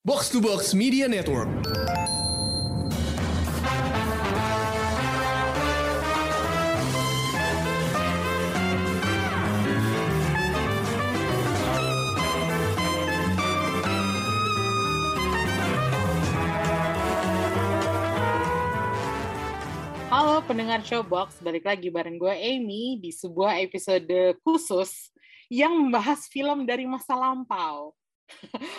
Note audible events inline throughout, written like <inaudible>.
Box to Box Media Network. Halo pendengar Showbox, balik lagi bareng gue Amy di sebuah episode khusus yang membahas film dari masa lampau.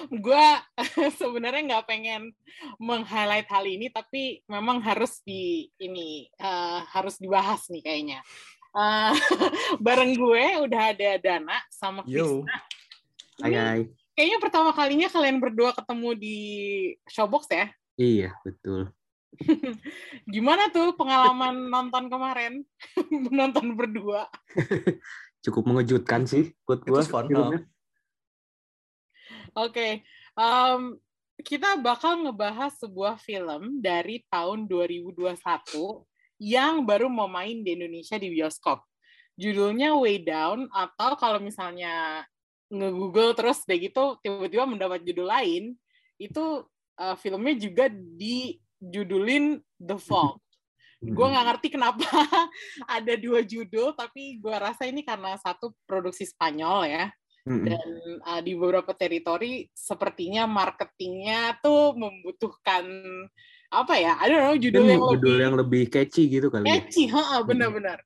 Gue <laughs> sebenarnya nggak pengen meng-highlight hal ini, tapi memang harus di ini uh, harus dibahas nih kayaknya. Uh, <laughs> bareng gue udah ada Dana sama Yo. Krista. Hai, hai. Kayaknya pertama kalinya kalian berdua ketemu di Showbox ya? Iya, betul. <laughs> Gimana tuh pengalaman nonton kemarin? Menonton berdua. Cukup mengejutkan sih buat Itu Oke, em, kita bakal ngebahas sebuah film dari tahun 2021 yang baru mau main di Indonesia di bioskop. Judulnya Way Down atau kalau misalnya nge-google terus deh gitu tiba-tiba mendapat judul lain, itu eh, filmnya juga dijudulin The Fog. Gue nggak ngerti kenapa <laughs> ada dua judul, tapi gue rasa ini karena satu produksi Spanyol ya, Dan uh, di beberapa teritori sepertinya marketingnya tuh membutuhkan apa ya? I don't know judul yang judul lebih yang lebih catchy gitu kali ya. catchy, ha, benar-benar.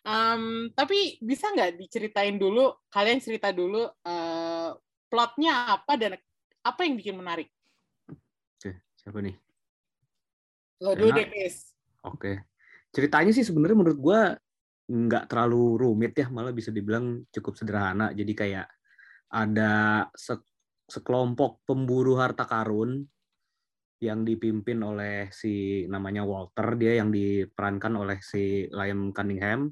Um, tapi bisa nggak diceritain dulu? Kalian cerita dulu uh, plotnya apa dan apa yang bikin menarik? Oke, siapa nih? Lo dulu deh, Chris. Oke. Ceritanya sih sebenarnya menurut gua nggak terlalu rumit ya, malah bisa dibilang cukup sederhana. Jadi kayak ada se- sekelompok pemburu harta karun yang dipimpin oleh si namanya Walter, dia yang diperankan oleh si Liam Cunningham,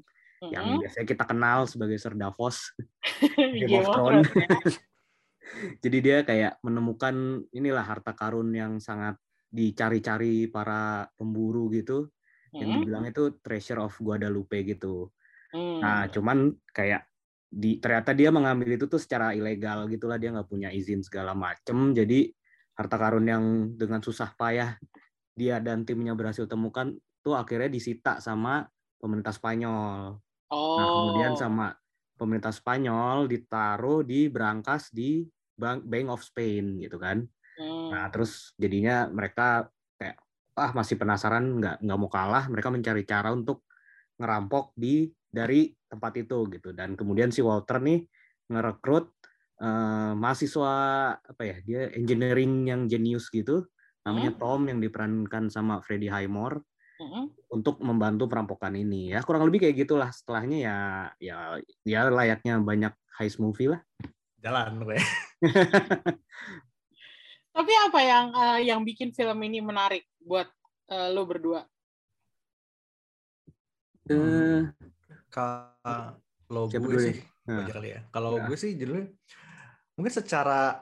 yang Mm-mm. biasanya kita kenal sebagai Sir Davos. <laughs> Game Game of Thrones. <laughs> Jadi dia kayak menemukan inilah harta karun yang sangat dicari-cari para pemburu gitu, yang Mm-mm. dibilang itu treasure of Guadalupe gitu. Hmm. Nah, cuman kayak di ternyata dia mengambil itu tuh secara ilegal gitulah, dia nggak punya izin segala macem. Jadi harta karun yang dengan susah payah dia dan timnya berhasil temukan tuh akhirnya disita sama pemerintah Spanyol. oh. Nah, kemudian sama pemerintah Spanyol ditaruh di berangkas di Bank Bank of Spain gitu kan. Hmm. Nah, terus jadinya mereka kayak ah masih penasaran nggak nggak mau kalah, mereka mencari cara untuk ngerampok di dari tempat itu gitu. Dan kemudian si Walter nih ngerekrut eh, mahasiswa apa ya, dia engineering yang jenius gitu, namanya Tom yang diperankan sama Freddie Highmore Mm-mm. untuk membantu perampokan ini ya kurang lebih kayak gitulah setelahnya ya ya ya layaknya banyak heist movie lah Jalan gue. <laughs> Tapi apa yang eh, yang bikin film ini menarik buat eh, lo berdua? Eh, Kalau gue dulu sih, gue Nah. aja kali ya. Kalau Nah. gue sih judulnya mungkin secara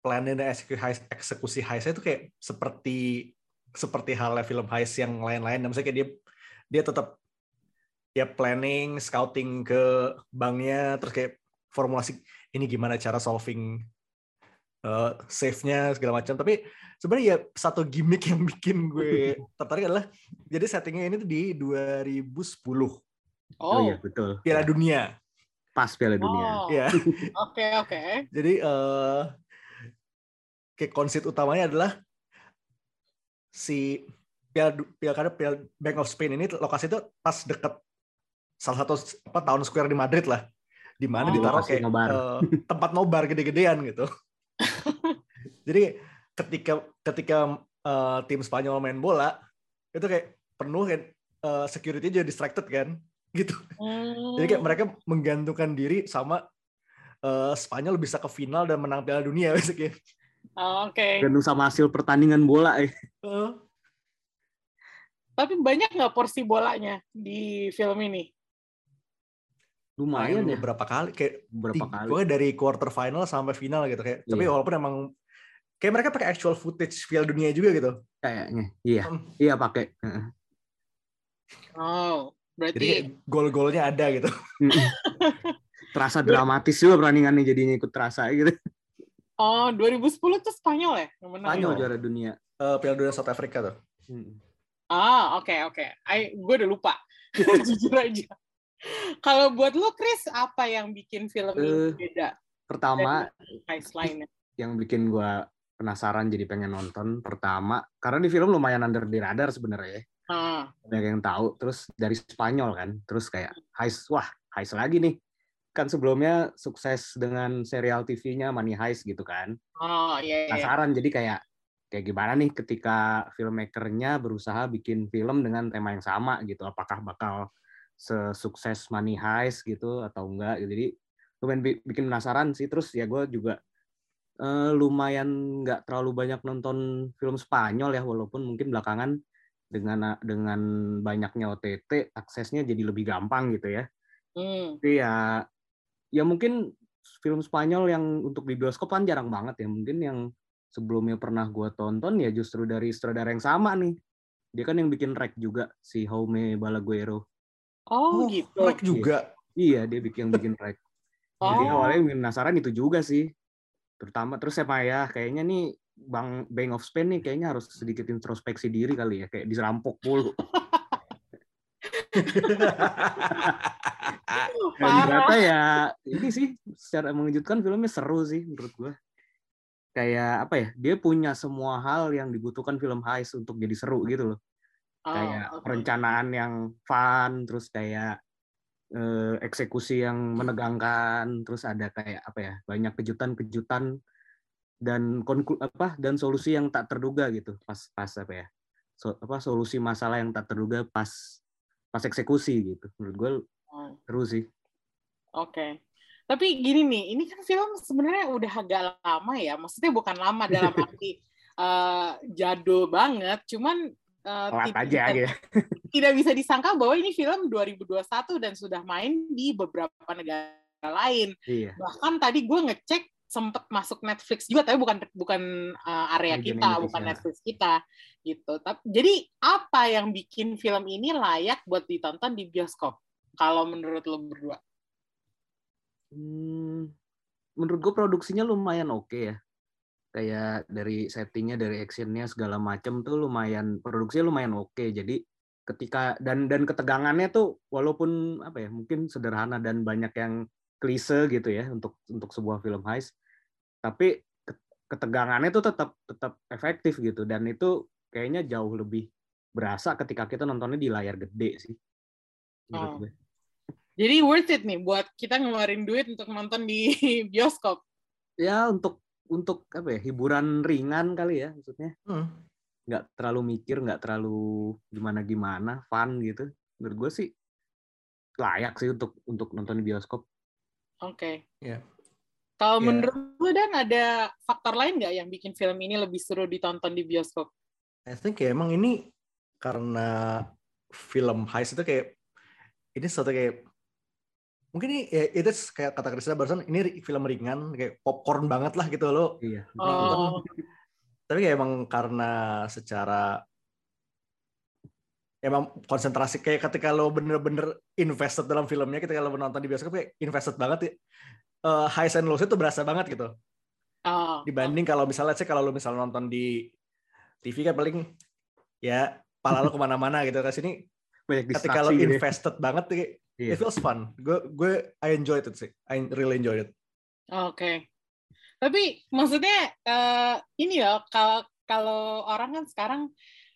planning dan eksekusi heist, eksekusi itu kayak seperti seperti halnya film heist yang lain-lain. Maksudnya kayak dia dia tetap ya planning, scouting ke banknya, terus kayak formulasi ini gimana cara solving uh, save-nya segala macam. Tapi sebenarnya ya satu gimmick yang bikin gue <laughs> tertarik adalah jadi settingnya ini tuh di 2010 oh, Oh, iya betul Piala Dunia. pas Piala Dunia Oh, <laughs> Ya. Oke, oke. Jadi eh kayak konsep utamanya adalah si Piala Du- Pilkada Piala Bank of Spain ini lokasi itu pas deket salah satu apa tahun square di Madrid lah. Di mana Oh. ditaruh kayak nobar. eh, tempat nobar gede-gedean gitu. Jadi ketika ketika eh, tim Spanyol main bola itu kayak penuh kan eh, security jadi distracted kan <laughs> gitu. Hmm. Jadi kayak mereka menggantungkan diri sama eh, Spanyol bisa ke final dan menang Piala Dunia <laughs> basically. Oh, Oke. gantung sama hasil pertandingan bola eh Eh, Tapi banyak nggak porsi bolanya di film ini? lumayan ya beberapa kali kayak beberapa tiga- kali pokoknya dari quarter final sampai final gitu kayak. Tapi Iya. walaupun emang kayak mereka pakai actual footage Piala Dunia juga gitu. kayaknya iya Hmm. iya pakai Heeh. Oh, Jadi berarti kayak gol-golnya ada gitu. <laughs> terasa dramatis juga pertandingannya jadinya ikut terasa gitu Oh, 2010 tuh Spanyol ya? Yang menang Spanyol juara dunia. Eh, Piala Dunia South Africa tuh. Hmm. Ah, oke oke. I Gue udah lupa. <laughs> Jujur aja. Kalau buat lu, Chris, apa yang bikin film ini Eh, beda Pertama yang bikin gua penasaran jadi pengen nonton pertama. Karena di film lumayan under the radar sebenarnya ya. Ah, banyak yang tahu. Terus dari Spanyol kan. Terus kayak Heist. Wah Heist lagi nih. Kan sebelumnya sukses dengan serial TV-nya Money Heist gitu kan. Oh iya iya. penasaran. Jadi kayak kayak gimana nih ketika filmmakernya berusaha bikin film dengan tema yang sama gitu. Apakah bakal sesukses Money Heist gitu atau enggak gitu. jadi lumayan bi- bikin penasaran sih. Terus ya gue juga eh, lumayan nggak terlalu banyak nonton film Spanyol ya walaupun mungkin belakangan dengan dengan banyaknya OTT aksesnya jadi lebih gampang gitu ya Hmm. tapi ya ya mungkin film Spanyol yang untuk di bioskop kan jarang banget ya mungkin yang sebelumnya pernah gue tonton ya justru dari sutradara yang sama nih dia kan yang bikin Rek juga si Jaume Balaguero Oh, gitu. Rek juga. iya dia bikin yang bikin Rek <laughs> jadi Oh. awalnya bikin penasaran itu juga sih terutama terus sama ya kayaknya nih Bang Bank of Spain nih kayaknya harus sedikit introspeksi diri kali ya kayak diserampok mulu <laughs> ternyata ya ini sih secara mengejutkan filmnya seru sih menurut gua. Kayak apa ya? Dia punya semua hal yang dibutuhkan film heist untuk jadi seru gitu loh. Oh, Kayak oke. perencanaan yang fun, terus kayak eh, eksekusi yang menegangkan, terus ada kayak apa ya? Banyak kejutan-kejutan dan konklu apa dan solusi yang tak terduga gitu pas pas apa ya? So, apa solusi masalah yang tak terduga pas pas eksekusi gitu. Menurut gue Oh, seru sih. Oke. Tapi gini nih, ini kan film sebenarnya udah agak lama ya. Maksudnya bukan lama dalam <laughs> arti eh, jadul banget, cuman eh, Telat tidak aja bisa- gitu. <laughs> tidak bisa disangka bahwa ini film 2021 dan sudah main di beberapa negara lain. Iya. Bahkan tadi gue ngecek sempet masuk Netflix juga, tapi bukan bukan uh, area kita, Indonesia. bukan Netflix kita gitu. Tapi jadi apa yang bikin film ini layak buat ditonton di bioskop? Kalau menurut lo berdua? Hmm, menurut gue produksinya lumayan oke ya. Kayak dari settingnya, dari actionnya segala macam tuh lumayan produksinya lumayan oke. Jadi ketika dan dan ketegangannya tuh walaupun apa ya mungkin sederhana dan banyak yang klise gitu ya untuk untuk sebuah film heist, tapi ke- ketegangannya tuh tetap tetap efektif gitu dan itu kayaknya jauh lebih berasa ketika kita nontonnya di layar gede sih. Oh. gue. Jadi worth it nih buat kita ngeluarin duit untuk nonton di <laughs> bioskop. Ya untuk untuk apa ya hiburan ringan kali ya maksudnya. Hmm. nggak terlalu mikir, nggak terlalu gimana-gimana, fun gitu. Menurut gue sih layak sih untuk untuk nonton di bioskop. Oke. Iya. Kalau Iya. menurut lo dan ada faktor lain nggak yang bikin film ini lebih seru ditonton di bioskop? I think ya emang ini karena film heist itu kayak ini suatu kayak mungkin ini ya itu kayak kata Krisna barusan ini film ringan kayak popcorn banget lah gitu loh. Iya. Oh, Tapi kayak emang karena secara emang konsentrasi kayak ketika lo bener-bener invested dalam filmnya ketika lo menonton di bioskop kayak invested banget ya. Eh, highs and lows itu berasa banget gitu. oh, dibanding kalau misalnya sih kalau lu misalnya nonton di TV kan paling ya pala lu ke mana-mana gitu kan sini Banyak ketika lo gitu ya. invested banget tuh, kayak, Iya. it feels fun gue gue I enjoyed it sih I really enjoyed it Oke. Tapi maksudnya eh, ini ya kalau kalau orang kan sekarang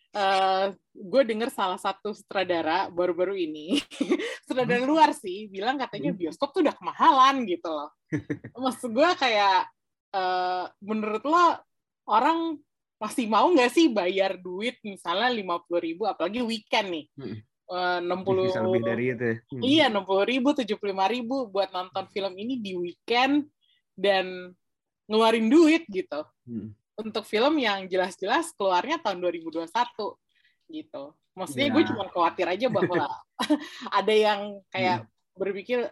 eh gue dengar salah satu sutradara baru-baru ini <laughs> sutradara luar sih bilang katanya Hmm. bioskop tuh udah kemahalan gitu loh. <laughs> Maksud gue kayak eh menurut lo orang masih mau nggak sih bayar duit misalnya lima puluh ribu apalagi weekend nih Hmm. Enam puluh bisa lebih dari itu. ya. Hmm. Iya, enam puluh ribu, tujuh puluh lima ribu buat nonton film ini di weekend dan ngeluarin duit gitu Hmm. untuk film yang jelas-jelas keluarnya tahun 2021 gitu. Maksudnya gue Ya. cuma khawatir aja bahwa <laughs> ada yang kayak berpikir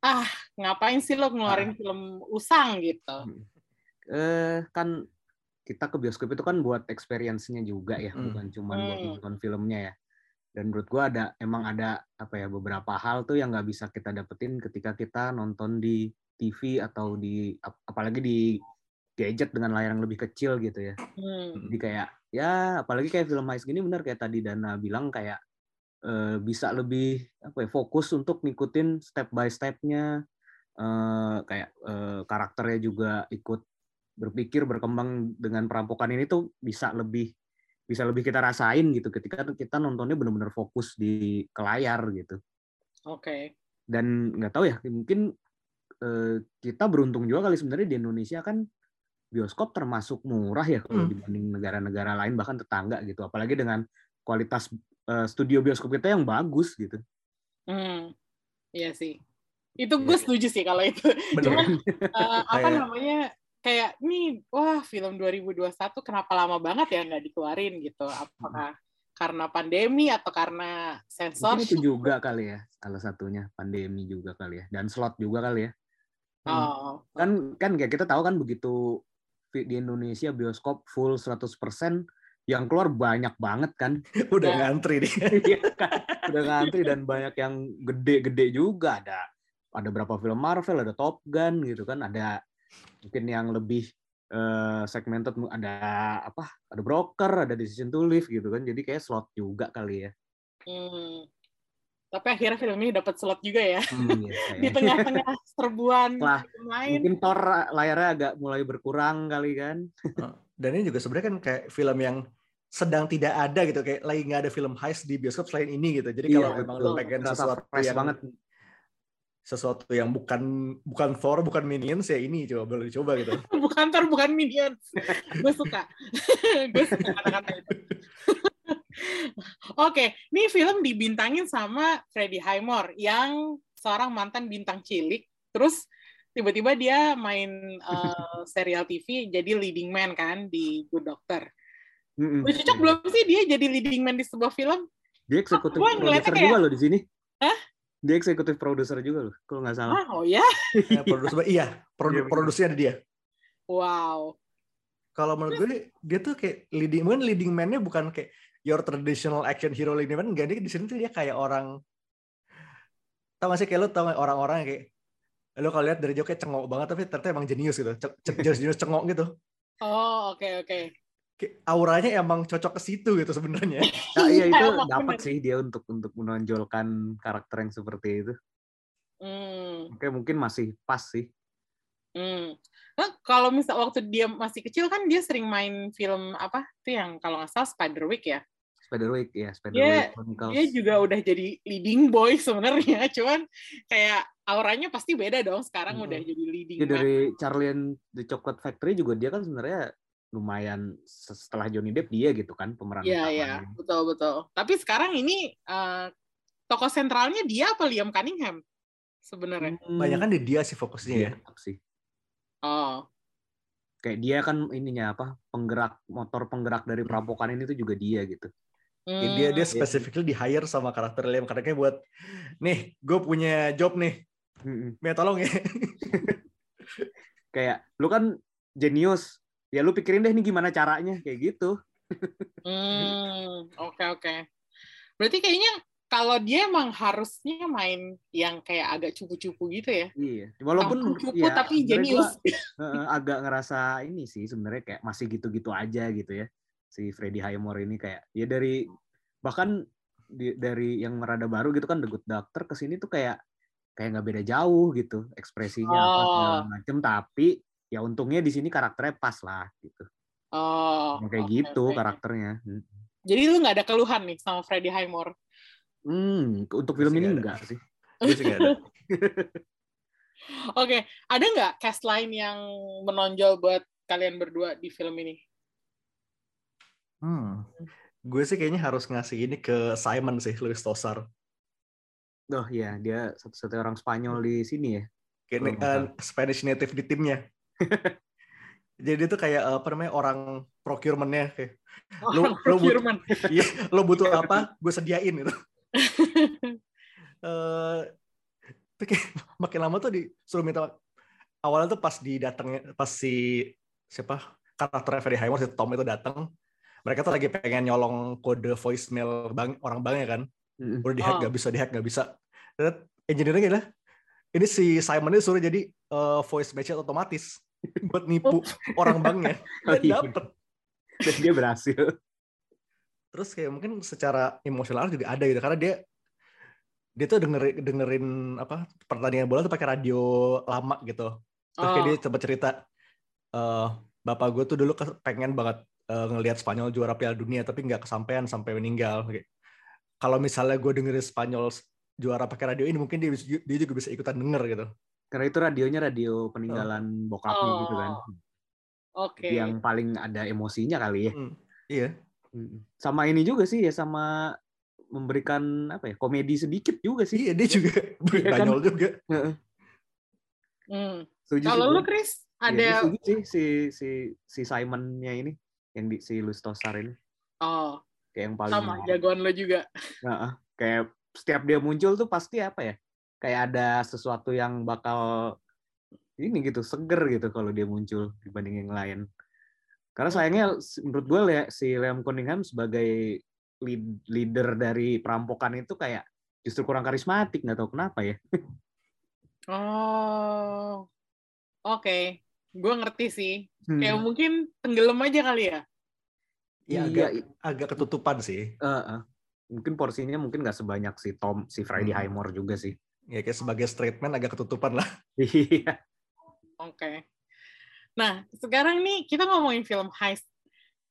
ah ngapain sih lo ngeluarin film usang gitu. Eh kan kita ke bioskop itu kan buat experience-nya juga ya, Hmm. bukan cuma buat Hmm. nonton filmnya ya. Dan menurut gua ada emang ada apa ya beberapa hal tuh yang nggak bisa kita dapetin ketika kita nonton di TV atau di ap- apalagi di gadget dengan layar yang lebih kecil gitu ya. Hmm. Jadi kayak ya apalagi kayak film heist gini benar kayak tadi Dana bilang kayak eh, bisa lebih apa ya fokus untuk ngikutin step by stepnya eh, kayak eh, karakternya juga ikut berpikir berkembang dengan perampokan ini tuh bisa lebih bisa lebih kita rasain gitu ketika kita nontonnya benar-benar fokus di ke layar gitu Oke. dan nggak tahu ya mungkin eh, kita beruntung juga kali sebenarnya di Indonesia kan bioskop termasuk murah ya kalau Hmm. dibanding negara-negara lain bahkan tetangga gitu apalagi dengan kualitas eh, studio bioskop kita yang bagus gitu Hmm. Iya sih. Itu gue Iya. setuju sih kalau itu. Bener. Cuma eh, apa namanya kayak nih wah film 2021 kenapa lama banget ya nggak dikeluarin? Gitu. Apakah karena pandemi atau karena sensor? Mungkin itu juga kali ya salah satunya. Pandemi juga kali ya. Dan slot juga kali ya. Oh. Kan kan kayak kita tahu kan begitu di Indonesia bioskop full 100% yang keluar banyak banget kan. <laughs> Udah Ya. ngantri nih. <laughs> Iya kan? udah ngantri dan banyak yang gede-gede juga. Ada ada berapa film Marvel ada Top Gun gitu kan. Ada mungkin yang lebih eh, segmented ada apa? Ada broker ada decision to live gitu kan. Jadi kayak slot juga kali ya. Hmm. tapi akhirnya film ini dapat slot juga ya. Hmm, iya, <laughs> di tengah-tengah serbuan Wah, film lain mungkin Thor layarnya agak mulai berkurang kali kan. Dan ini juga sebenarnya kan kayak film yang sedang tidak ada gitu. Kayak lagi nggak ada film heist di bioskop selain ini gitu. Jadi kalau memang lo pengen Iya, sesuatu yang banget sesuatu yang bukan bukan Thor, bukan Minions ya ini coba boleh dicoba gitu. <laughs> bukan Thor bukan Minions gue suka <laughs> gue suka kata-kata itu <laughs> Oke, ini film dibintangin sama Freddie Highmore yang seorang mantan bintang cilik. Terus tiba-tiba dia main eh, serial TV jadi leading man kan di Good Doctor. Mm-mm. Udah cocok belum sih dia jadi leading man di sebuah film? Dia eksekutif Gua ngeliatnya produser kayak- juga loh di sini. Hah? Dia eksekutif produser juga loh, kalau nggak salah. Ah, oh ya? Ya, produser iya, produ Iya, bener. produksinya ada dia. Wow. Kalau menurut gue dia tuh kayak leading man leading man-nya bukan kayak your traditional action hero leading man enggak dia di sini tuh dia kayak orang tau gak sih kayak lo tau gak orang-orang kayak lo kalau lihat dari jauh kayak cengok banget tapi ternyata emang jenius gitu jenius jenius cengok gitu Oh, oke oke. kayak auranya emang cocok ke situ gitu sebenarnya <laughs> Nah, iya itu dapat sih dia untuk untuk menonjolkan karakter yang seperti itu. Hmm, Oke, mungkin masih pas sih. hmm. Nah, kalau misal waktu dia masih kecil kan dia sering main film apa? Itu yang kalau nggak salah Spiderwick ya. Spiderwick ya, Dia- Spiderwick Chronicles. dia juga udah jadi leading boy sebenarnya <laughs> cuman kayak auranya pasti beda dong sekarang Hmm. udah jadi leading Dia dari Charlie and the Chocolate Factory juga dia kan sebenarnya lumayan setelah Johnny Depp dia gitu kan pemeran Iya utamanya. iya betul betul tapi sekarang ini eh, tokoh sentralnya dia apa Liam Cunningham sebenarnya Hmm, banyak kan di dia sih fokusnya iya, ya sih. oh Kayak dia kan ininya apa penggerak motor penggerak dari perampokan ini tuh juga dia gitu. Ya, dia dia hmm. specifically di hire sama karakter Liam karena kayak buat nih gue punya job nih. Mia tolong ya <laughs> Kayak lu kan jenius, ya lu pikirin deh nih gimana caranya kayak gitu. Hmm, oke oke. Berarti kayaknya kalau dia emang harusnya main yang kayak agak cupu-cupu gitu ya. Iya, walaupun cupu ya, tapi jenius. <laughs> gua, agak ngerasa ini sih sebenarnya kayak masih gitu-gitu aja gitu ya si Freddie Highmore ini kayak ya dari bahkan di- dari yang merada baru gitu kan The Good Doctor ke sini tuh kayak kayak nggak beda jauh gitu ekspresinya apa segala Oh. macem tapi ya untungnya di sini karakternya pas lah gitu Oh, kayak oke, gitu oke. karakternya Hmm. Jadi lu nggak ada keluhan nih sama Freddie Highmore? hmm untuk film Masih ini enggak sih Gue sih nggak ada. <laughs> Oke, ada nggak cast lain yang menonjol buat kalian berdua di film ini? Hmm. Gue sih kayaknya harus ngasih ini ke Simon sih, Luis Tosar. oh iya dia satu-satunya orang Spanyol di sini ya Kayak Oh, eh, Spanish native di timnya. <laughs> Jadi itu kayak apa namanya orang procurement-nya kayak Lu- Orang lu but- procurement. <laughs> iya lo butuh apa gue sediain gitu. <laughs> Eh kayak makin lama tuh disuruh minta awalnya tuh pas didatengnya pas si siapa karakter Freddie Highmore si Tom itu datang mereka tuh lagi pengen nyolong kode voicemail bang orang banknya kan udah dihack Oh. nggak bisa dihack nggak bisa engineer-nya gila ini si Simon ini suruh jadi eh, voice match otomatis <laughs> buat nipu orang banknya <laughs> Oh, dan iya. dapet Dan dia berhasil. terus kayak mungkin secara emosional juga ada gitu karena dia dia tuh dengerin dengerin apa pertandingan bola tuh pakai radio lama gitu terus kayak Oh. dia coba cerita eh bapak gue tuh dulu pengen banget eh, ngelihat Spanyol juara Piala Dunia tapi nggak kesampaian sampai meninggal Kayak, kalau misalnya gue dengerin Spanyol juara pakai radio ini mungkin dia dia juga bisa ikutan denger gitu Karena itu radionya radio peninggalan bokapnya Oh. gitu kan. Oke. Yang paling ada emosinya kali ya. Hmm, iya Mm. Sama ini juga sih ya sama memberikan apa ya komedi sedikit juga sih. iya dia juga Iya <laughs> kan? Banyol juga Hmm. Kalau lu. Chris Iya, ada setuju sih si si si Simonnya ini yang di si Luis Tosar ini oh kayak yang paling sama jagoan lo juga. Heeh. kayak setiap dia muncul tuh pasti apa ya kayak ada sesuatu yang bakal ini gitu seger gitu kalau dia muncul dibanding yang lain karena sayangnya menurut gue le- si Liam Cunningham sebagai lead- leader dari perampokan itu kayak justru kurang karismatik nggak tahu kenapa ya Oh. Oke. Gue ngerti sih. Hmm. Kayak mungkin tenggelam aja kali ya. Iya, Iya, agak i- agak ketutupan sih Heeh. mungkin porsinya mungkin nggak sebanyak si Tom si Freddie Hmm. Highmore juga sih ya kayak sebagai straight man agak ketutupan lah <laughs> iya Oke. Nah, sekarang nih kita ngomongin film heist.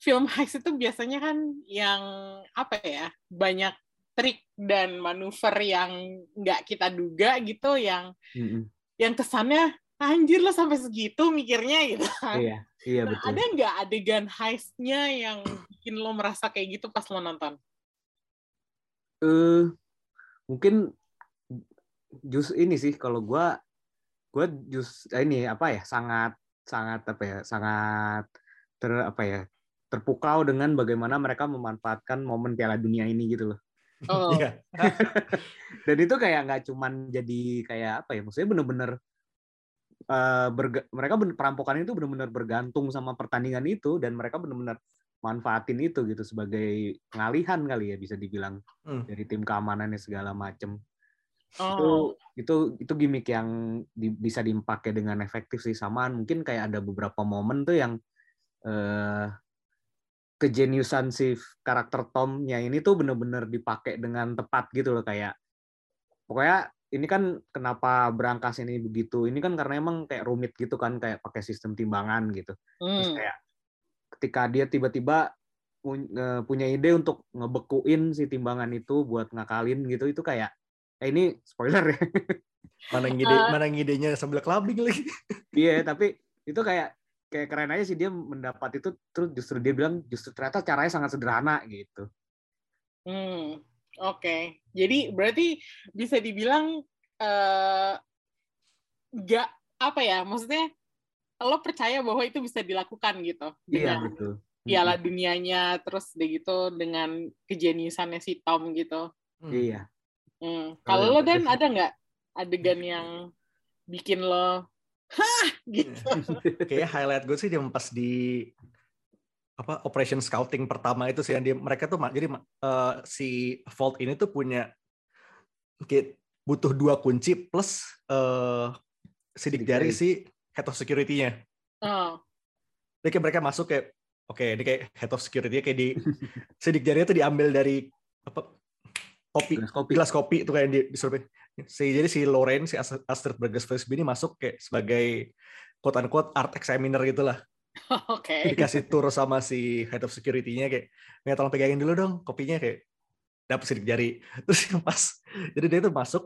Film heist itu biasanya kan yang apa ya? Banyak trik dan manuver yang nggak kita duga gitu yang Mm-mm. yang kesannya anjir lo sampai segitu mikirnya gitu. iya iya Nah, betul ada nggak adegan heistnya yang bikin lo merasa kayak gitu pas lo nonton? eh mungkin jus ini sih kalau gua gua jus eh, ini apa ya sangat sangat apa ya sangat ter apa ya terpukau dengan bagaimana mereka memanfaatkan momen Piala Dunia ini gitu loh Oh, Iya. <laughs> dan itu kayak nggak cuman jadi kayak apa ya maksudnya bener-bener eh, berga- mereka bener, perampokan itu bener-bener bergantung sama pertandingan itu dan mereka bener-bener manfaatin itu gitu sebagai pengalihan kali ya bisa dibilang Hmm. dari tim keamanannya segala macem oh, itu itu gimmick yang di- bisa dipakai dengan efektif sih samaan mungkin kayak ada beberapa momen tuh yang eh kejeniusan si karakter Tomnya ini tuh bener-bener dipakai dengan tepat gitu loh kayak pokoknya ini kan kenapa berangkas ini begitu? Ini kan karena emang kayak rumit gitu kan kayak pakai sistem timbangan gitu. Terus hmm. kayak ketika dia tiba-tiba eh, punya ide untuk ngebekuin si timbangan itu buat ngakalin gitu itu kayak eh ini spoiler ya Mana ngide Eh. mana ngidenya sambil clubbing lagi. <laughs> iya tapi itu kayak kayak keren aja sih dia mendapat itu terus justru dia bilang justru ternyata caranya sangat sederhana gitu Hmm, oke. Jadi berarti bisa dibilang eh, nggak apa ya? Maksudnya lo percaya bahwa itu bisa dilakukan gitu iya dengan betul piala dunianya, terus udah gitu dengan kejeniusannya si Tom gitu. Hmm. iya Hmm. Kalau Kalau lo dan ada nggak adegan yang bikin lo hah! gitu? <laughs> Kayaknya highlight gue sih dia pas di apa operation scouting pertama itu sih yang dia mereka tuh jadi eh, si Vault ini tuh punya kayak butuh dua kunci plus eh sidik jari si head of security-nya. Oh, Jadi kayak mereka masuk kayak oke ini kayak head of security kayak di <laughs> sidik jarinya tuh diambil dari apa kopi. Gelas kopi. gelas kopi itu kayak di, disuruh si jadi si Lorraine si Ast- Astrid Burgess Frisbee ini masuk kayak sebagai quote unquote art examiner gitulah. <laughs> Oke. dikasih tour sama si head of security-nya kayak nggak tolong pegangin dulu dong kopinya kayak dapet sidik jari. <laughs> Terus yang pas jadi dia tuh masuk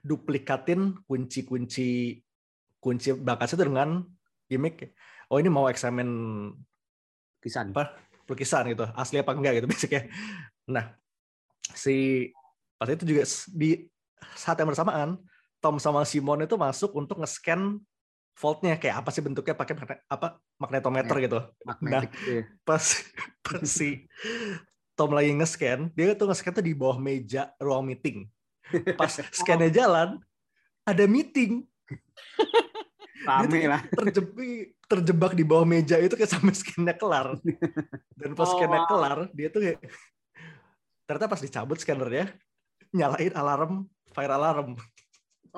duplikatin kunci-kunci kunci bakasnya dengan gimmick kayak, oh ini mau eksamen kisan apa lukisan gitu asli apa enggak gitu <laughs> basicnya. Nah si pas itu juga di saat yang bersamaan Tom sama Simon itu masuk untuk nge-scan faultnya kayak apa sih bentuknya pakai magne- apa magnetometer gitu. Magnetik gitu ya. pas <laughs> pas si Tom lagi nge-scan dia tuh nge-scan tuh di bawah meja ruang meeting. Pas <laughs> scannya jalan ada meeting. <laughs> Rame lah. terjebak terjebak di bawah meja itu kayak sampai scannya kelar. Dan pas Oh, scannya wow. kelar dia tuh kayak ternyata pas dicabut scannernya nyalain alarm fire alarm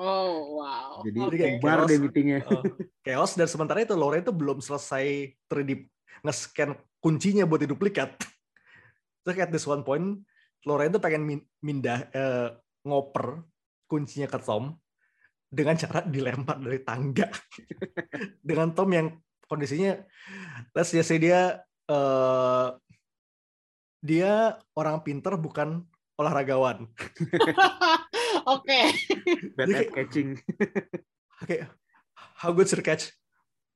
Oh, wow. Jadi bubar chaos. deh meetingnya. <laughs> Oh, chaos dan sementara itu Lore itu belum selesai 3D nge-scan kuncinya buat diduplikat. <laughs> Terus at this one point Lore itu pengen min- mindah eh, ngoper kuncinya ke Tom dengan cara dilempar dari tangga. <laughs> dengan Tom yang kondisinya let's just say dia eh, dia orang pinter bukan olahragawan. <laughs> Oke. Bad at catching. <laughs> Oke, how good your catch?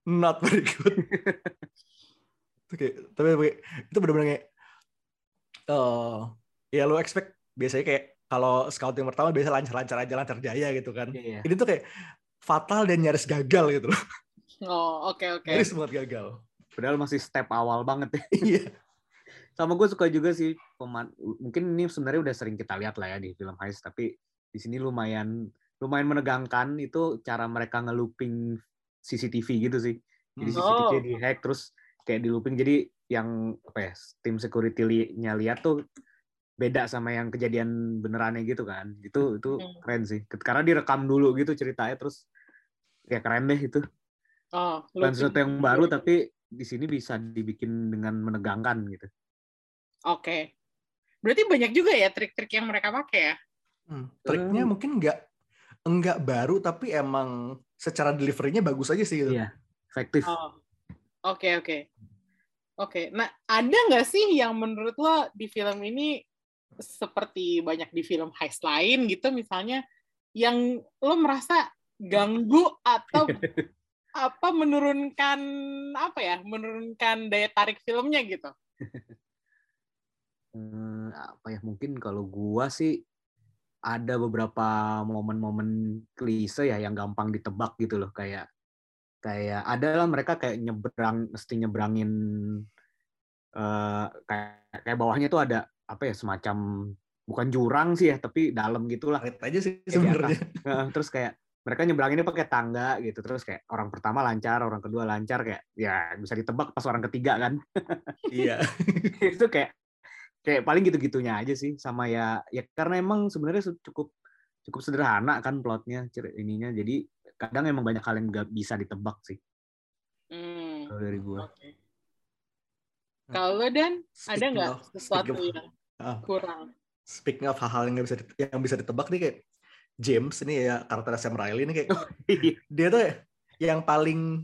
Not very good. <laughs> Oke, tapi tapi itu benar-benar kayak, eh ya lo expect biasanya kayak kalau scouting pertama biasa lancar-lancar aja, lancar jaya gitu kan. Iya. Ini tuh kayak fatal dan nyaris gagal gitu loh. Oh, oke oke. Nyaris banget gagal. Padahal masih step awal banget ya. Iya. Sama gue suka juga sih peman mungkin ini sebenarnya udah sering kita lihat lah ya di film heist tapi di sini lumayan lumayan menegangkan itu cara mereka nge-looping CCTV gitu sih. Jadi Hmm. CCTV Oh. di hack terus kayak di looping jadi yang apa ya tim security-nya lihat tuh beda sama yang kejadian benerannya gitu kan. Itu itu Hmm. keren sih. Karena direkam dulu gitu ceritanya terus ya keren deh itu. Oh, Bukan sesuatu yang baru tapi di sini bisa dibikin dengan menegangkan gitu. Oke. Berarti banyak juga ya trik-trik yang mereka pakai ya? Hmm. Triknya Hmm. mungkin nggak enggak baru tapi emang secara deliverynya bagus aja sih gitu. Iya, efektif. Oh. Oke, oke. Oke. Nah, ada nggak sih yang menurut lo di film ini seperti banyak di film heist lain gitu misalnya yang lo merasa ganggu atau <laughs> apa menurunkan apa ya menurunkan daya tarik filmnya gitu <laughs> Hmm, apa ya mungkin kalau gua sih ada beberapa momen-momen klise ya yang gampang ditebak gitu loh kayak kayak ada lah mereka kayak nyebrang mesti nyebrangin eh kayak kayak bawahnya tuh ada apa ya semacam bukan jurang sih ya tapi dalam gitulah aja sih sebenarnya. Terus kayak mereka nyebranginnya pakai tangga gitu terus kayak orang pertama lancar orang kedua lancar kayak ya bisa ditebak pas orang ketiga kan Iya. <laughs> itu kayak kayak paling gitu-gitunya aja sih sama ya ya karena emang sebenarnya cukup cukup sederhana kan plotnya ininya jadi kadang emang banyak hal yang nggak bisa ditebak sih hmm. kalau dari gua oke kalau dan ada nggak sesuatu of- yang Ah. kurang Speaking of hal-hal yang nggak bisa yang bisa ditebak nih kayak James ini ya karakter Sam Riley ini kayak dia tuh yang paling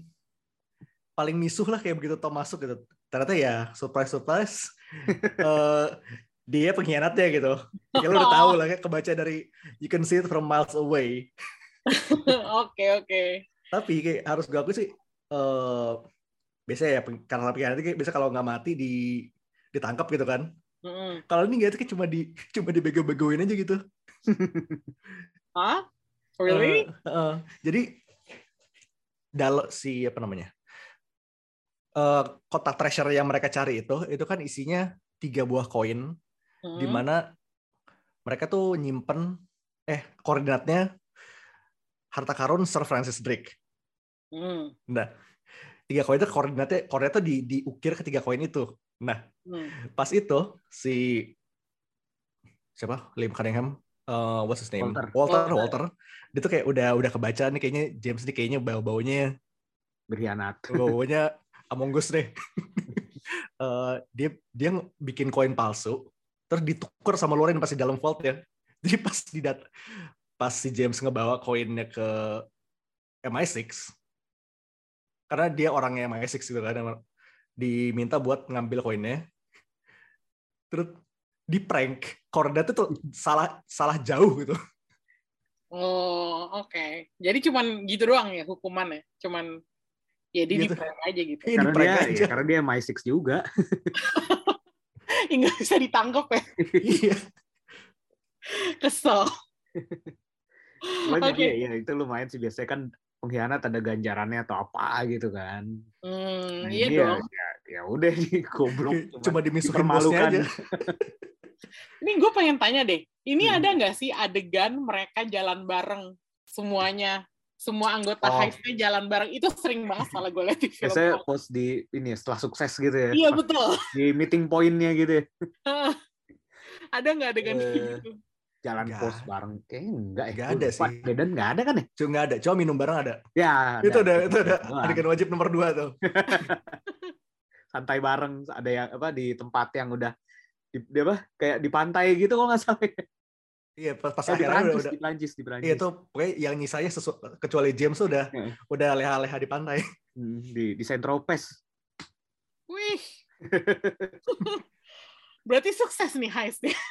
paling misuh lah kayak begitu Tom masuk gitu. Ternyata ya surprise surprise eh, dia pengkhianatnya gitu. Ya lo udah <laughs> tahu lah kayak kebaca dari you can see it from miles away. <laughs> oke oke Tapi kayak harus gue akui sih eh biasanya ya karena pengkhianat itu biasa kalau nggak mati di ditangkap gitu kan. Mm-mm. Kalau ini nggak cuma di cuma dibego-begoin aja gitu. Hah? <laughs> Really? Eh, eh, jadi dalam si apa namanya eh, kotak treasure yang mereka cari itu itu kan isinya tiga buah koin Hmm. di mana mereka tuh nyimpen eh koordinatnya harta karun Sir Francis Drake. Hmm. Nah tiga koin itu koordinatnya koordinatnya tuh di diukir ke tiga koin itu. Nah Hmm. pas itu si siapa Liam Cunningham eh, what's his name Walter. Walter Walter. Walter dia tuh kayak udah udah kebaca nih kayaknya James nih kayaknya bau baunya berkhianat bau baunya Among Us deh <laughs> Eh, dia dia bikin koin palsu terus ditukar sama Loren pas di dalam vault ya <laughs> jadi pas di dat pas si James ngebawa koinnya ke MI6 karena dia orangnya MI6 gitu kan diminta buat ngambil koinnya terus di prank koordinatnya tuh salah salah jauh gitu Oh, oke. Jadi cuman gitu doang ya hukumannya. Cuman ya dia Gitu. di prank aja gitu. Iya, karena di dia aja. ya, karena dia MI6 juga <laughs> Nggak bisa ditangkap ya. iya Kesel. Oke. ya, ya itu lumayan sih biasanya kan pengkhianat ada ganjarannya atau apa gitu kan Hmm, Nah, iya ini dong. ya, ya, ya udah nih <laughs> goblok <laughs> cuma dimisuhin bosnya dipermalukan. aja Ini gue pengen tanya deh. Ini Hmm. ada nggak sih adegan mereka jalan bareng semuanya? Semua anggota Oh. heistnya jalan bareng. Itu sering banget salah gue lihat di film. biasanya post di ini setelah sukses gitu ya Iya betul. di meeting pointnya gitu ya <laughs> ada nggak adegan kayak Eh, gitu? jalan Nggak. pos bareng kayaknya enggak ya Nggak Gua ada lupa. sih. Medan nggak ada kan ya Cuma nggak ada, cuma minum bareng ada. ya itu ada. udah itu udah Doang. adegan wajib nomor dua tuh. <laughs> santai bareng ada yang apa di tempat yang udah di, di apa kayak di pantai gitu kok nggak salah ya. Iya pas, pas Eh, di akhirnya udah, Prancis, udah di Prancis di Prancis Iya tuh pokoknya yang nyisanya sesu, kecuali James udah udah leha-leha di pantai. Hmm, di di Saint Tropez Wih. <laughs> Berarti sukses nih heistnya. <laughs>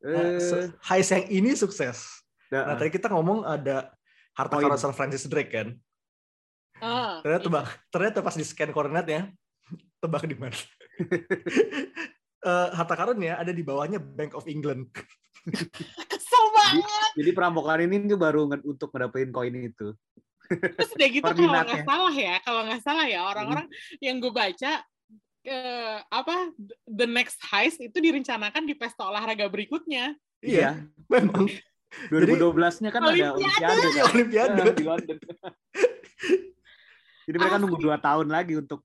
Nah, Eh, se- heist yang ini sukses. Nah, nah, tadi kita ngomong ada harta Koin. karun Sir Francis Drake kan. Ah, Ternyata tebak, ternyata pas di scan koordinatnya, <laughs> tebak di mana? Eh, harta karunnya ada di bawahnya Bank of England. Kesel banget. jadi perampokan ini tuh baru nge- untuk ngedapetin koin itu Terus udah gitu kalau nggak salah ya, kalau nggak salah ya orang-orang Hmm. yang gue baca eh, apa the next heist itu direncanakan di pesta olahraga berikutnya. Iya, memang 2012-nya kan ada Olimpiade. Olimpiade Iya, kan? <laughs> Olimpiade. Di London. Jadi mereka Asli. nunggu dua tahun lagi untuk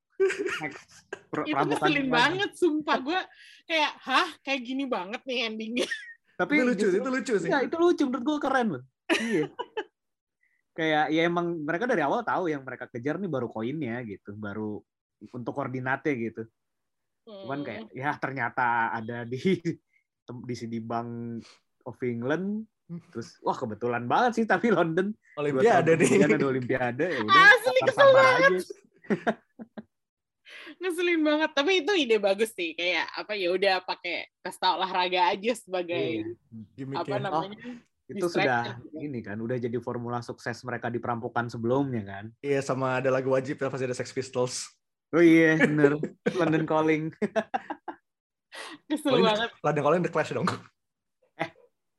next itu perampokan ngeselin banget, sumpah gue kayak hah kayak gini banget nih endingnya. Tapi itu lucu, justru- itu lucu sih. Iya, itu lucu menurut gue keren loh. Iya. <laughs> Kayak ya emang mereka dari awal tahu yang mereka kejar nih baru koinnya gitu, baru untuk koordinatnya gitu. Cuman Hmm. kayak ya ternyata ada di <laughs> di sini Bank of England <laughs> terus wah kebetulan banget sih tapi London Olimpiade kemudian ada Olimpiade ya udah Asli, kesel aja. Ngeselin banget tapi itu ide bagus sih kayak apa ya udah pakai pesta olahraga aja sebagai. Gimmicknya. apa namanya Itu Distraction sudah gitu. ini kan udah jadi formula sukses mereka di perampokan sebelumnya kan. Iya, sama ada lagu wajib ya pasti ada Sex Pistols. Oh iya bener London Calling. <laughs> kesel Calling, banget London Calling The Clash dong.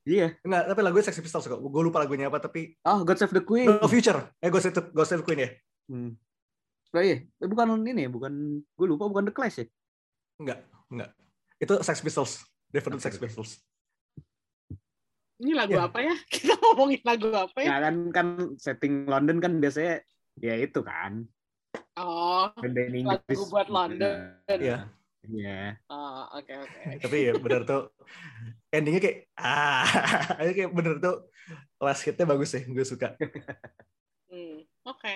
Iya. Enggak, tapi lagunya Sex Pistols kok. Gue lupa lagunya apa, tapi Oh God Save the Queen. No Future. Eh, Ghost Save, Ghost Save the Queen ya? Hmm. Oh iya, Eh, bukan ini ya, bukan gue lupa bukan The Clash ya. Enggak, enggak. Itu Sex Pistols. Definitely Oke, Sex. Pistols. ini lagu Ya. apa ya <laughs> kita ngomongin lagu apa ya Ya kan kan setting London kan biasanya ya itu kan. oh Band lagu buat London Iya. Iya. oh oke oke tapi ya bener tuh endingnya kayak ah <laughs> kayak bener tuh last hitnya bagus sih gue suka Hmm, oke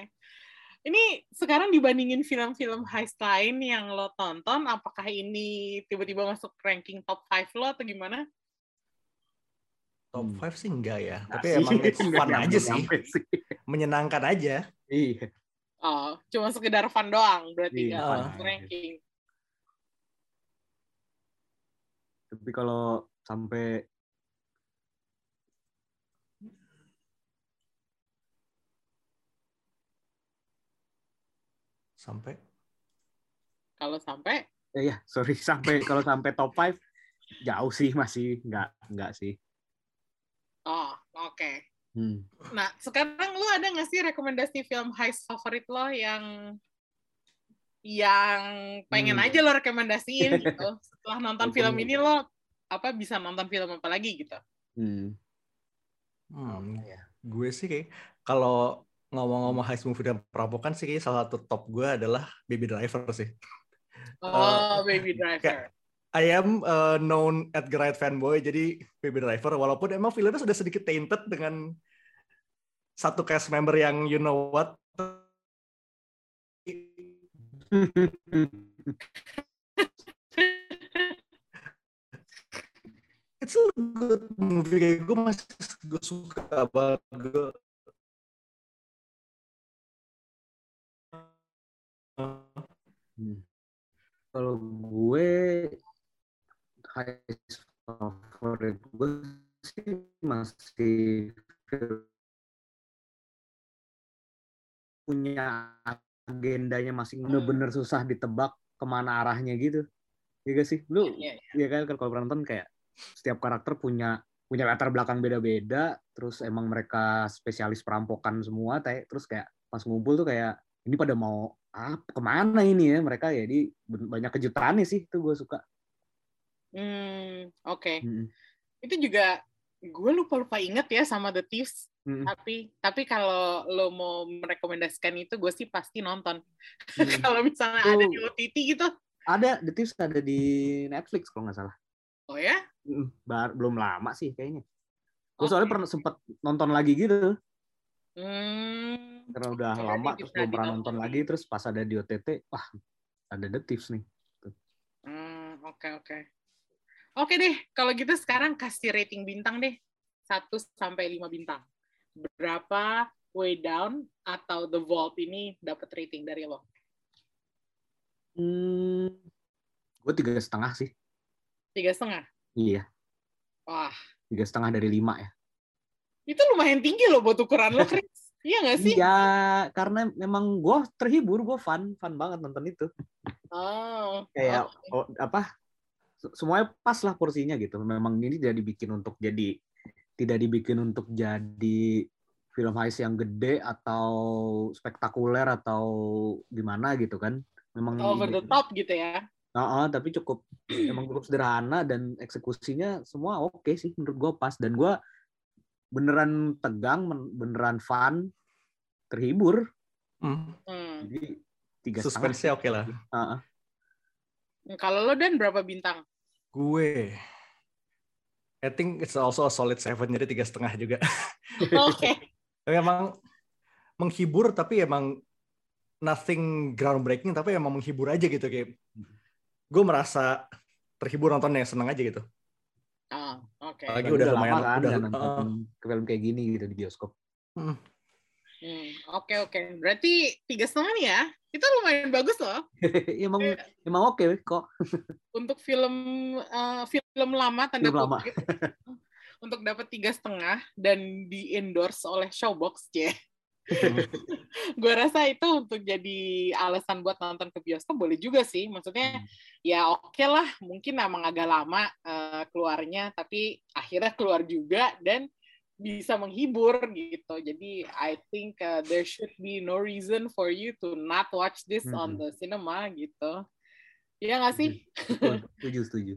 ini sekarang dibandingin film-film heist lain yang lo tonton apakah ini tiba-tiba masuk ranking top 5 lo atau gimana top Hmm. 5 sih enggak ya Nggak tapi sih, emang it's <laughs> fun aja sih sih. menyenangkan aja Iya. oh cuma sekedar fun doang berarti Iya, nggak fun masuk aja. ranking Tapi kalau sampai sampai kalau sampai eh, ya sorry <laughs> sampai kalau sampai top 5 jauh sih masih nggak nggak sih. oh oke Hmm. Nah, sekarang lu ada nggak sih rekomendasi film heist favorit lo yang yang pengen Hmm. aja lo rekomendasiin <laughs> gitu? Setelah nonton film ini lo apa bisa nonton film apa lagi gitu? Hmm. hmm, ya? gue sih kayak kalau ngomong-ngomong heist movie dan perampokan sih salah satu top gue adalah Baby Driver sih Oh, Baby Driver. I am uh, known Edgar Wright fanboy, jadi Baby Driver, walaupun emang filmnya sudah sedikit tainted dengan satu cast member yang you know what. <laughs> It's a good movie, gue masih gue suka banget. Gue, Hmm. Kalau gue highest favorit gue sih masih punya agendanya masing bener-bener susah ditebak ke mana arahnya gitu. Iya gak sih? Lu Iya, ya kan kalau pernah nonton kayak setiap karakter punya punya latar belakang beda-beda, terus emang mereka spesialis perampokan semua, teh terus kayak pas ngumpul tuh kayak ini pada mau apa ke mana ini ya mereka ya di banyak kejutannya sih itu gue suka. Hmm, oke. Mm-mm. Itu juga gue lupa lupa inget ya sama The Thieves. Mm-mm. Tapi tapi kalau lo mau merekomendasikan itu, gue sih pasti nonton. Mm. <laughs> kalau misalnya ada Tuh. di OTT gitu, Ada The Thieves ada di Netflix kalau nggak salah. oh ya? Mm, bar- belum lama sih kayaknya. Gue soalnya pernah sempet nonton lagi gitu. Hmm. Karena udah Oke, lama terus belum pernah nonton nih. lagi terus pas ada di OTT, wah ada the tips nih. Hmm, oke oke. Oke deh, kalau gitu sekarang kasih rating bintang deh. 1 sampai 5 bintang. Berapa Way Down atau The Vault ini dapat rating dari lo? Hmm, gue tiga setengah sih. Tiga setengah. Iya, Wah, tiga setengah dari lima ya. Itu lumayan tinggi loh buat ukuran lo, Chris. <laughs> Iya nggak sih? Iya, karena memang gue terhibur, gue fun, fun banget nonton itu. Oh, Kayak oke. oh, apa? se- Semuanya pas lah porsinya gitu. Memang ini tidak dibikin untuk jadi tidak dibikin untuk jadi film heist yang gede atau spektakuler atau gimana gitu kan. Memang over the top gitu ya. Heeh, tapi cukup emang cukup sederhana dan eksekusinya semua oke sih menurut gue pas dan gue beneran tegang, beneran fun, terhibur. Hmm. Hmm. Jadi tiga Suspense-nya oke lah. Heeh. Kalau lo dan berapa bintang? Gue, I think it's also a solid seven, jadi tiga setengah juga. <laughs> Oke. Tapi emang menghibur, tapi emang nothing groundbreaking, tapi emang menghibur aja gitu kayak. Gue merasa terhibur nontonnya, seneng aja gitu. Ah, oke. Apalagi Dan udah lama lumayan, kan udah, nonton film kayak gini gitu di bioskop. Hmm, Oke oke. Berarti tiga setengah nih ya? Itu lumayan bagus loh <laughs> emang emang oke kok. <laughs> untuk film eh, film lama tanda Film lama. kutip. <laughs> untuk dapat tiga setengah dan di endorse oleh Showbox ya. <laughs> gue rasa itu untuk jadi alasan buat nonton ke bioskop boleh juga sih. Maksudnya Hmm. ya oke lah, mungkin emang agak lama eh, keluarnya, tapi akhirnya keluar juga dan bisa menghibur gitu. Jadi I think uh, there should be no reason for you to not watch this on Mhm. the cinema gitu. Iya nggak sih? Setuju setuju.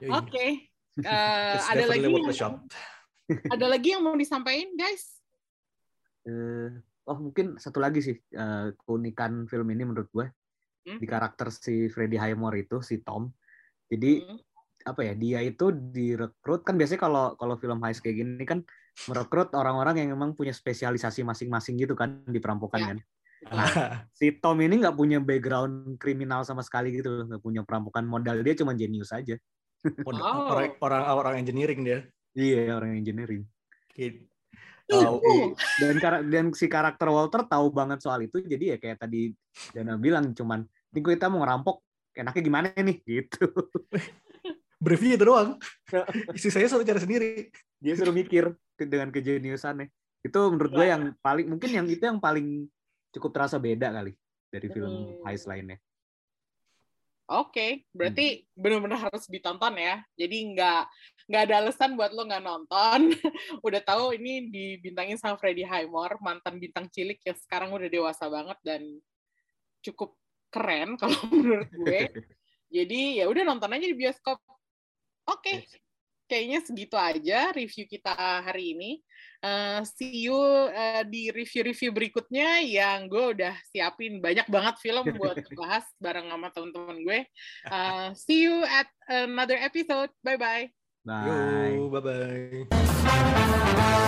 <laughs> Oke. Eh, ada lagi yang, ada lagi yang mau disampaikan guys? Eh, oh mungkin satu lagi sih eh, keunikan film ini menurut gue Hmm? di karakter si Freddie Highmore itu si Tom. Jadi Hmm. apa ya dia itu direkrut kan biasanya kalau kalau film heist kayak gini kan merekrut orang-orang yang memang punya spesialisasi masing-masing gitu kan di perampokan Ya. kan. Si Tom ini nggak punya background kriminal sama sekali gitu loh, nggak punya perampokan modal dia cuma jenius aja. Oh. orang, orang orang engineering dia. Iya orang engineering. Kayak- Uh, Tahu. Dan kar- dan si karakter Walter tahu banget soal itu jadi ya kayak tadi Dana bilang cuman ini kita mau ngerampok enaknya gimana nih <laughs> gitu. briefnya itu doang. <laughs> Isi saya suruh cari sendiri. Dia suruh mikir dengan kejeniusannya. Itu menurut gue yang paling mungkin yang itu yang paling cukup terasa beda kali dari film Hmm. heist lainnya. Oke, berarti benar-benar harus ditonton ya. Jadi nggak nggak ada alasan buat lo nggak nonton. <laughs> udah tahu ini dibintangin sama Freddie Highmore, mantan bintang cilik yang sekarang udah dewasa banget dan cukup keren kalau <laughs> menurut gue. Jadi ya udah nonton aja di bioskop. Oke, kayaknya segitu aja review kita hari ini. Eh, see you eh, di review-review berikutnya yang gue udah siapin banyak banget film buat <laughs> bahas bareng sama teman-teman gue. Uh, see you at another episode. Bye bye. Bye. Yo, bye bye.